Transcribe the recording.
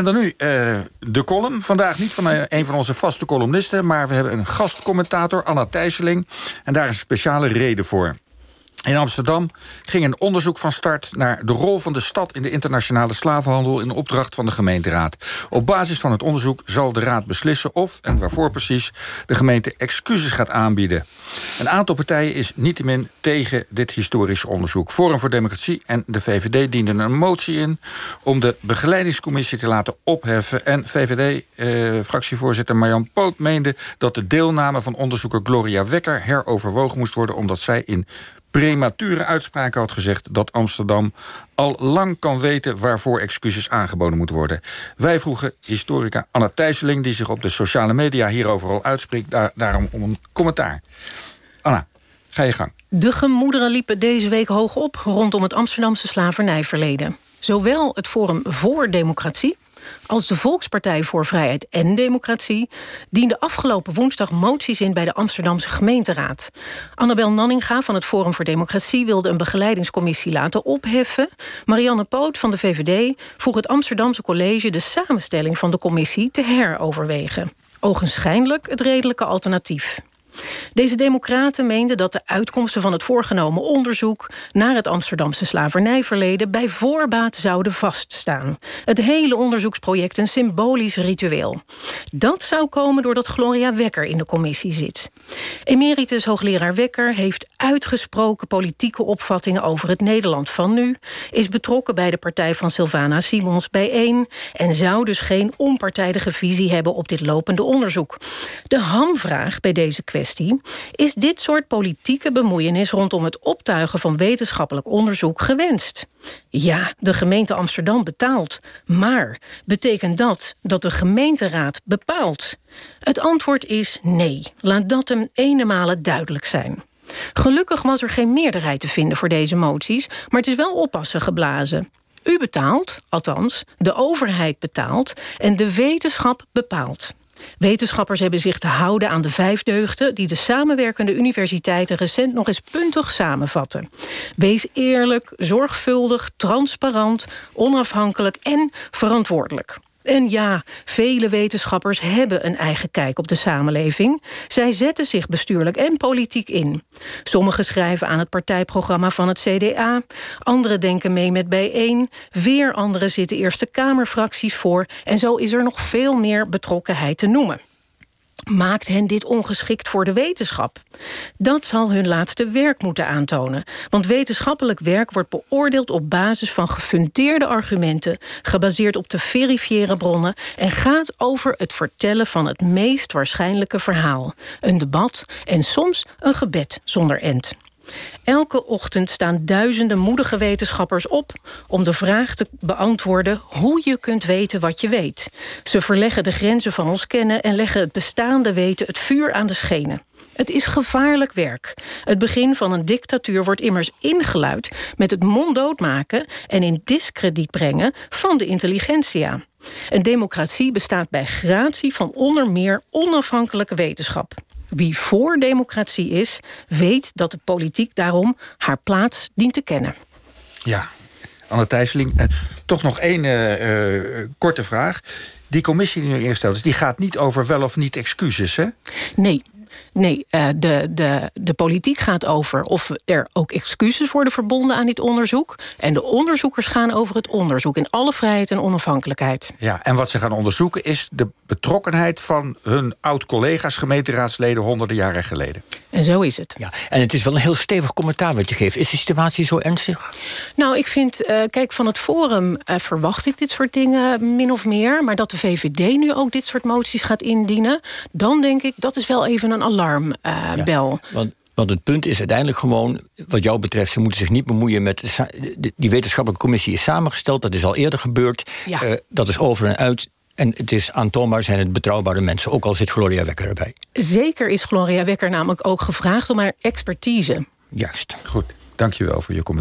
en dan nu uh, de column. Vandaag niet van uh, een van onze vaste columnisten... maar we hebben een gastcommentator, Anna Thijsseling. En daar is een speciale reden voor. In Amsterdam ging een onderzoek van start naar de rol van de stad in de internationale slavenhandel in opdracht van de gemeenteraad. Op basis van het onderzoek zal de raad beslissen of en waarvoor precies de gemeente excuses gaat aanbieden. Een aantal partijen is niettemin tegen dit historisch onderzoek. Forum voor Democratie en de VVD dienden een motie in om de begeleidingscommissie te laten opheffen. En VVD-fractievoorzitter eh, Marjan Poot meende dat de deelname van onderzoeker Gloria Wekker heroverwogen moest worden omdat zij in premature uitspraken had gezegd dat Amsterdam al lang kan weten waarvoor excuses aangeboden moeten worden. Wij vroegen historica Anna Thijsseling, die zich op de sociale media hierover al uitspreekt, daar, daarom om een commentaar. Anna, ga je gang. De gemoederen liepen deze week hoog op rondom het Amsterdamse slavernijverleden. Zowel het Forum voor Democratie als de Volkspartij voor Vrijheid en Democratie diende afgelopen woensdag moties in bij de Amsterdamse gemeenteraad. Annabel Nanninga van het Forum voor Democratie wilde een begeleidingscommissie laten opheffen. Marianne Poot van de VVD vroeg het Amsterdamse college de samenstelling van de commissie te heroverwegen. Ogenschijnlijk het redelijke alternatief. Deze democraten meenden dat de uitkomsten van het voorgenomen onderzoek naar het Amsterdamse slavernijverleden bij voorbaat zouden vaststaan. Het hele onderzoeksproject een symbolisch ritueel. Dat zou komen doordat Gloria Wekker in de commissie zit. Emeritus hoogleraar Wekker heeft uitgesproken politieke opvattingen over het Nederland van nu, is betrokken bij de partij van Sylvana Simons bijeen en zou dus geen onpartijdige visie hebben op dit lopende onderzoek. De hamvraag bij deze kwestie is dit soort politieke bemoeienis rondom het optuigen van wetenschappelijk onderzoek gewenst? Ja, de gemeente Amsterdam betaalt. Maar betekent dat dat de gemeenteraad bepaalt? Het antwoord is nee. Laat dat hem ene duidelijk zijn. Gelukkig was er geen meerderheid te vinden voor deze moties, maar het is wel oppassen geblazen. U betaalt, althans, de overheid betaalt en de wetenschap bepaalt. Wetenschappers hebben zich te houden aan de vijf deugden die de samenwerkende universiteiten recent nog eens puntig samenvatten. Wees eerlijk, zorgvuldig, transparant, onafhankelijk en verantwoordelijk. En ja, vele wetenschappers hebben een eigen kijk op de samenleving. Zij zetten zich bestuurlijk en politiek in. Sommigen schrijven aan het partijprogramma van het CDA. Anderen denken mee met bijeen. Weer anderen zitten Eerste Kamerfracties voor. En zo is er nog veel meer betrokkenheid te noemen maakt hen dit ongeschikt voor de wetenschap? Dat zal hun laatste werk moeten aantonen. Want wetenschappelijk werk wordt beoordeeld op basis van gefundeerde argumenten, gebaseerd op te verifiëren bronnen en gaat over het vertellen van het meest waarschijnlijke verhaal. Een debat en soms een gebed zonder end. Elke ochtend staan duizenden moedige wetenschappers op om de vraag te beantwoorden hoe je kunt weten wat je weet. Ze verleggen de grenzen van ons kennen en leggen het bestaande weten het vuur aan de schenen. Het is gevaarlijk werk. Het begin van een dictatuur wordt immers ingeluid met het monddood maken en in discrediet brengen van de intelligentsia. Een democratie bestaat bij gratie van onder meer onafhankelijke wetenschap. Wie voor democratie is, weet dat de politiek daarom haar plaats dient te kennen. Ja, Anne Thijsseling, eh, toch nog één eh, eh, korte vraag. Die commissie die nu ingesteld is, die gaat niet over wel of niet excuses, hè? Nee, Nee, uh, de, de, de politiek gaat over of er ook excuses worden verbonden aan dit onderzoek. En de onderzoekers gaan over het onderzoek in alle vrijheid en onafhankelijkheid. Ja, en wat ze gaan onderzoeken is de betrokkenheid van hun oud-collega's, gemeenteraadsleden, honderden jaren geleden. En zo is het. Ja, en het is wel een heel stevig commentaar wat je geeft. Is de situatie zo ernstig? Nou, ik vind, uh, kijk, van het Forum uh, verwacht ik dit soort dingen min of meer. Maar dat de VVD nu ook dit soort moties gaat indienen, dan denk ik dat is wel even een alarmbel. Uh, want want het punt is uiteindelijk gewoon, wat jou betreft, ze moeten zich niet bemoeien met. Die wetenschappelijke commissie is samengesteld, dat is al eerder gebeurd. Ja. Uh, dat is over en uit. En het is aantoonbaar zijn het betrouwbare mensen, ook al zit Gloria Wekker erbij. Zeker is Gloria Wekker namelijk ook gevraagd om haar expertise. Juist. Goed, dankjewel voor je commentaar.